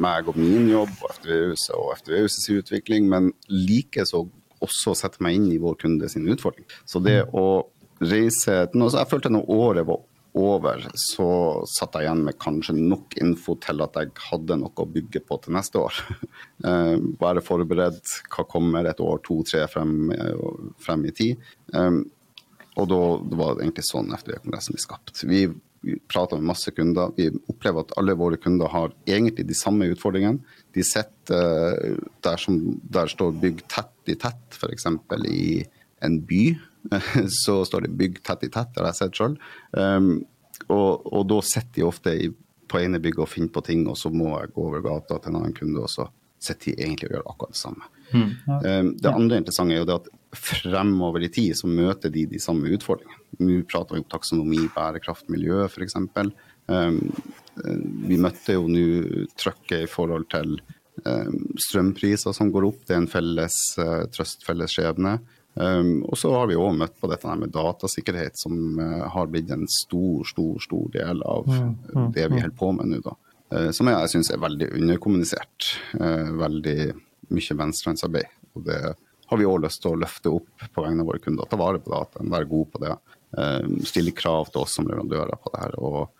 meg og min jobb og FTV-huset og FTV-husets utvikling, men likeså også sette meg inn i vår kunde sin utfordring. Så det å reise nå, så Jeg følte når året var over, så satt jeg igjen med kanskje nok info til at jeg hadde noe å bygge på til neste år. [LAUGHS] Eh, være forberedt. Hva kommer et år, to, tre frem, eh, frem i tid? Eh, og da var det egentlig sånn FDV-kongressen ble skapt. Vi prater med masse kunder. Vi opplever at alle våre kunder har egentlig de samme utfordringene. De sitter eh, der, som, der står bygg tett i tett, f.eks. i en by, [LAUGHS] så står det 'bygg tett i tett', det har jeg sett sjøl. Um, og, og, da sitter de ofte i, på ene bygget og finner på ting, og så må jeg gå over gata til en annen kunde, og så sitter de egentlig og gjør akkurat det samme. Mm. ja. det andre interessante er jo det at fremover i tid så møter de de samme utfordringene. Nå prater vi om taksonomi, bærekraft, miljø f.eks. Um, vi møtte jo nå trøkket i forhold til um, strømpriser som går opp. Det er en felles uh, trøst, felles skjebne. Um, og så har vi òg møtt på dette med datasikkerhet, som uh, har blitt en stor, stor stor del av mm, mm, det vi mm. holder på med nå. da. Som jeg, syns er veldig underkommunisert. Veldig mye venstrehåndsarbeid. Og det har vi òg lyst til å løfte opp på vegne av våre kunder. Ta vare på dataen, være god på det. stille krav til oss som leverandører på det her. og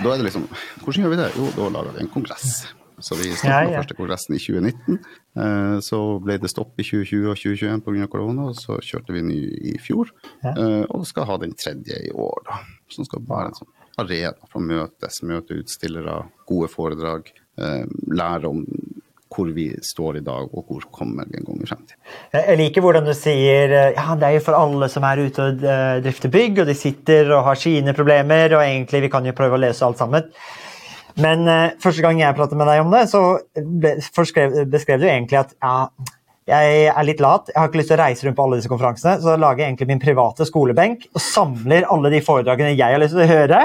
da er det liksom Hvordan gjør vi det? Jo, da lager vi en kongress. Så vi starta ja, ja. første kongressen i 2019. Eh, så ble det stopp i 2020 og 2021 pga. korona, og så kjørte vi ny i fjor. Ja. Eh, og skal ha den tredje i år, da. Som skal være en sånn arena for å møtes, møte utstillere, gode foredrag. Lære om hvor vi står i dag, og hvor kommer vi en gang i fremtiden. Jeg liker hvordan du sier ja, det er jo for alle som er ute og drifter bygg, og de sitter og har sine problemer, og egentlig vi kan jo prøve å løse alt sammen. Men uh, første gang jeg pratet med deg om det, så beskrev, beskrev du egentlig at ja, jeg er litt lat, jeg har ikke lyst til å reise rundt på alle disse konferansene, så jeg lager egentlig min private skolebenk og samler alle de foredragene jeg har lyst til å høre,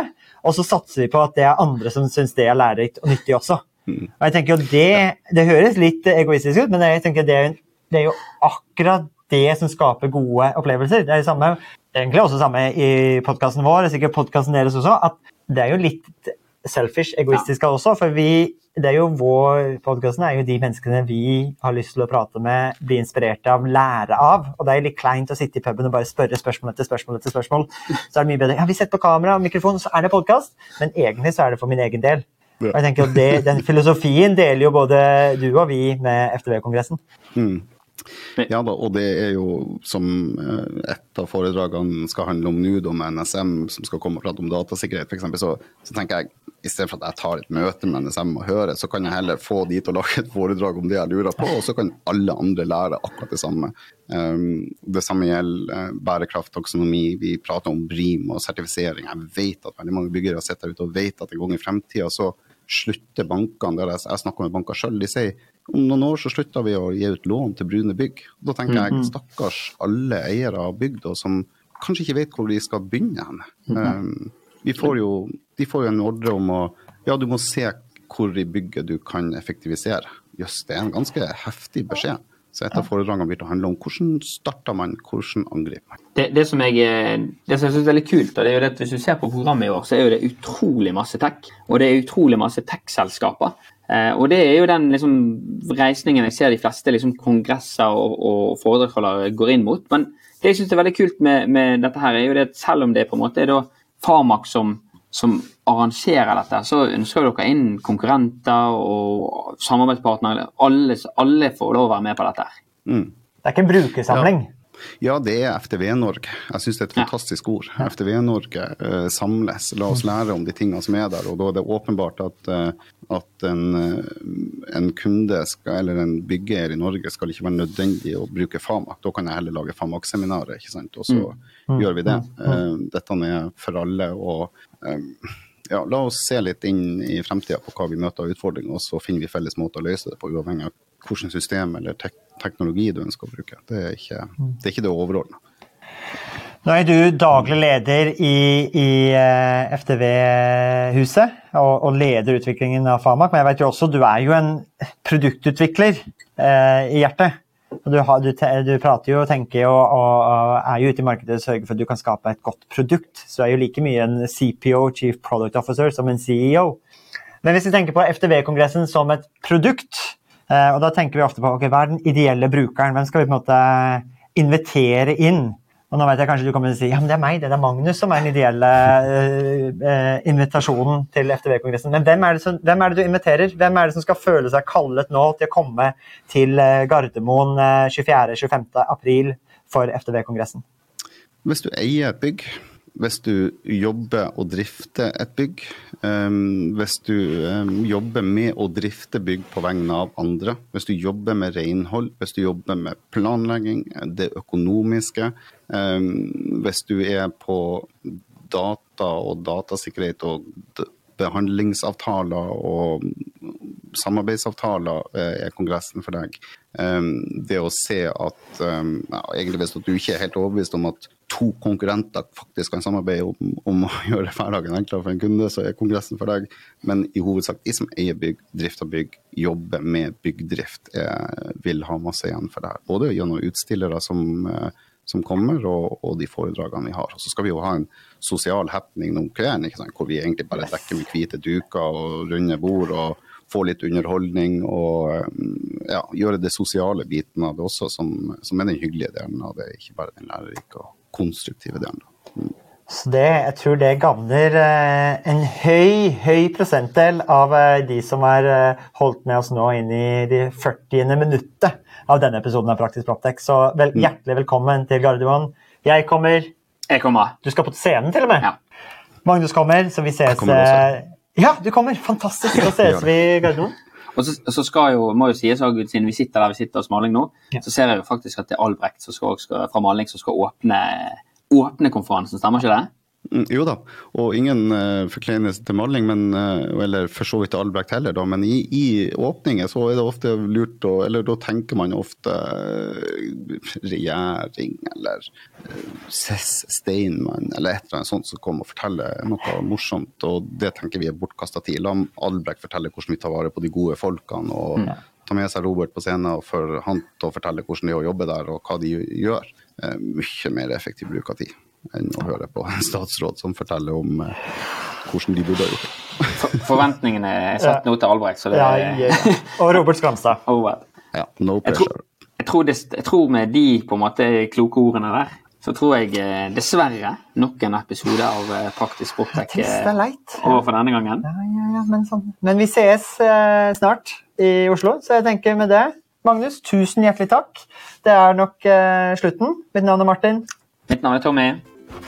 og så satser vi på at det er andre som syns det er lærerikt og nyttig også. Og jeg tenker jo det, det høres litt egoistisk ut, men jeg tenker det det er jo akkurat det som skaper gode opplevelser. Det er det samme, egentlig også samme i podkasten vår, sikkert podkasten deres også, at det er jo litt selfish, egoistisk også. For vi, det er jo vår podkasten er jo de menneskene vi har lyst til å prate med, bli inspirert av, lære av. Og det er litt kleint å sitte i puben og bare spørre spørsmål etter spørsmål etter spørsmål. Så er det mye bedre. Ja, vi setter på kamera og mikrofon, så er det podkast. Men egentlig så er det for min egen del. Og jeg tenker at det, Den filosofien deler jo både du og vi med FTV-kongressen. Mm. Ja da, og det er jo som eh, et av foredragene skal handle om nå, om NSM, som skal komme og prate om datasikkerhet f.eks., så, så tenker jeg i stedet for at jeg tar et møte med NSM og hører, så kan jeg heller få de til å lage et foredrag om det jeg lurer på, og så kan alle andre lære akkurat det samme. Um, det samme gjelder uh, bærekraft, taksonomi, vi prater om BRIM og sertifisering. Jeg vet at veldig mange byggere sitter der ute og vet at en gang i fremtida så slutter bankene, der jeg, jeg snakker med banker sjøl, de sier om noen år så slutter vi å gi ut lån til brune bygg. Da tenker jeg mm-hmm. stakkars alle eiere av bygg som kanskje ikke vet hvor de skal begynne hen. Um, får jo, de får jo en ordre om å Ja, du må se hvor i bygget du kan effektivisere. Jøss, det er en ganske heftig beskjed. Så et av foredragene til å handle om hvordan starter man, hvordan angriper man. Det, det, som jeg, det som jeg synes er veldig kult, det er jo det at hvis du ser på programmet i år, så er jo det utrolig masse tech. Og det er utrolig masse tech-selskaper. Eh, og det er jo den liksom, reisningen jeg ser de fleste liksom, kongresser og, og foredragsholdere går inn mot. Men det jeg syns er veldig kult med, med, dette her, er jo det at selv om det på en måte er da Farmak som, som arrangerer dette, så ønsker dere inn konkurrenter og samarbeidspartnere. Alle, alle får lov å være med på dette. Mm. Det er ikke en brukersamling? Ja. Ja, det er FTV-Norge. Jeg syns det er et fantastisk ord. FTV-Norge uh, samles. La oss lære om de tingene som er der. Og da er det åpenbart at, uh, at en, uh, en, kunde skal, eller en bygger i Norge skal ikke være nødvendig å bruke FAMAK. Da kan jeg heller lage Famak-seminaret, ikke sant. Og så mm. mm. gjør vi det. Mm. dette er for alle. og um, ja, la oss se litt inn i fremtida på hva vi møter av utfordringer, og så finner vi felles måter å løse det på, uavhengig av hvilket system eller tek teknologi du ønsker å bruke. Det er ikke det, er ikke det overordna. Nå er du daglig leder i, i eh, FTV-huset og, og, leder utviklingen av Famak, men jeg vet jo også du er jo en produktutvikler eh, i hjertet. Du, har, du, du, prater jo tenker og, og, og, er jo ute i markedet og sørger for at du kan skape et godt produkt. Så du er jo like mye en CPO, Chief Product Officer, som en CEO. Men hvis vi tenker på FTV-kongressen som et produkt, Eh, og da tenker vi ofte på okay, hva er den ideelle brukeren, hvem skal vi på en måte invitere inn? Og nå vet jeg kanskje du kommer til å si ja, men det er meg, det er Magnus som er den ideelle uh, invitasjonen til FTV-kongressen. Men hvem er, som, hvem er, det du inviterer? Hvem er det som skal føle seg kallet nå til å komme til Gardermoen uh, 24.-25. april for FTV-kongressen? Hvis du eier bygg, hvis du jobber og drifter et bygg, um, hvis du um, jobber med å drifte bygg på vegne av andre, hvis du jobber med renhold, hvis du jobber med planlegging, det økonomiske, um, hvis du er på data og datasikkerhet og behandlingsavtaler og samarbeidsavtaler eh, er kongressen for deg. Det å se at ja, egentlig Hvis du ikke er helt overbevist om at to konkurrenter faktisk kan samarbeide om, om, å [LAUGHS] gjøre hverdagen enklere for en kunde, så er kongressen for deg. Men i hovedsak de som eier bygg, drifter bygg, jobber med byggdrift, er, vil ha masse igjen for det her. Både gjennom utstillere som eh, som kommer, og, og, de foredragene vi har. Og så skal vi jo ha en sosial happening om kvelden, hvor vi egentlig bare dekker med hvite duker og runde bord og får litt underholdning. Og mm, ja, gjøre det sosiale biten av det også, som, som, er den hyggelige delen av det, ikke bare den lærerike og konstruktive delen. Mm. Så det, jeg tror det gagner eh, en høy, høy prosentdel av eh, de som har eh, holdt med oss nå inn i de 40. minuttet av denne episoden av Praktisk Proptek. Så vel, mm. hjertelig velkommen til Gardermoen. Jeg kommer. Jeg kommer. Du skal på scenen, til og med. Ja. Magnus kommer, så vi ses. Eh, ja, du kommer. Fantastisk. Så [LAUGHS] ses vi i Gardermoen. Og så, så, skal jo, må jo sies, Siden vi sitter der vi sitter hos Maling nå, ja. så ser jeg jo faktisk at det er Albrecht som skal, skal, fra Maling som skal åpne, åpne konferansen. Stemmer ikke det? Jo da, og ingen uh, forkleinelse til maling, men, uh, eller for så vidt Albrecht heller, da, men i, i åpninger så er det ofte lurt å Eller da tenker man ofte uh, regjering eller Cess Steinmann eller et eller annet sånt som kommer og forteller noe morsomt, og det tenker vi er bortkasta tid. La Albrecht fortelle hvordan vi tar vare på de gode folkene, og mm. ta med seg Robert på scenen for han til å fortelle hvordan det er å jobbe der, og hva de gjør. mye mer effektiv bruk av tid enn å høre på en statsråd som forteller om eh, hvordan de burde ha gjort det. For, forventningene er satt nå til Albrekt, så det ja, ja, ja. Og Robert Skamstad. [LAUGHS] Oh, ja, no pressure. Jeg tror, jeg, tror jeg tror, med de på en måte kloke ordene der, så tror jeg eh, dessverre nok en episode av eh, Praktisk sportek over for denne gangen. Men, sånn. men, vi sees eh, snart i Oslo, så jeg tenker med det Magnus, tusen hjertelig takk. Det er nok eh, slutten. Mitt navn er Martin. Mitt navn er Tommy.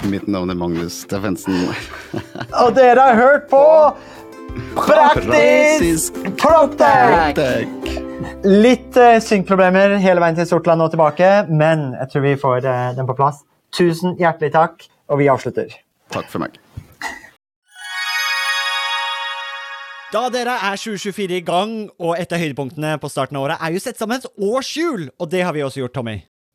Mitt navn er Magnus Steffensen. [LAUGHS] Og dere har hørt på Praktisk Proptech! Litt uh, synkproblemer hele veien til Sortland og tilbake, men jeg tror vi får uh, den på plass. Tusen hjertelig takk, og vi avslutter. Takk for meg. Da dere er 2024 i gang, og et av høydepunktene på starten av året er jo sett sammen et årshjul, og det har vi også gjort, Tommy.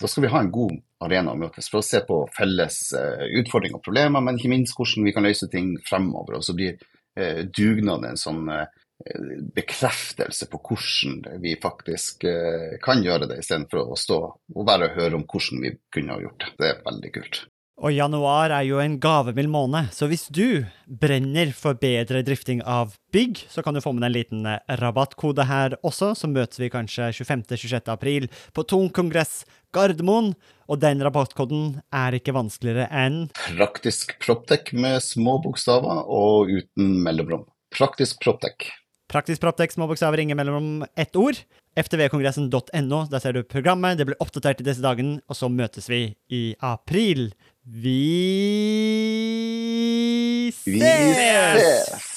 da skal vi ha en god arena å møtes for å se på felles uh, utfordringer og problemer, men ikke minst hvordan vi kan løse ting fremover. Og så blir uh, dugnaden en sånn uh, bekreftelse på hvordan vi faktisk uh, kan gjøre det, istedenfor å stå og bare høre om hvordan vi kunne ha gjort det. Det er veldig kult. Og januar er jo en gavemild måned, så hvis du brenner for bedre drifting av bygg, så kan du få med deg en liten eh, rabattkode her også, så møtes vi kanskje 25.-26. april på Tung kongress Gardermoen. Og den rabattkoden er ikke vanskeligere enn Praktisk Proptech med små bokstaver og uten mellomrom. Praktisk Proptech. Praktisk Proptech, små bokstaver, ingen mellomrom, ett ord. ftvkongressen.no, der ser du programmet, det blir oppdatert i disse dagene, og så møtes vi i april. Vi Vi Vi ses! ses!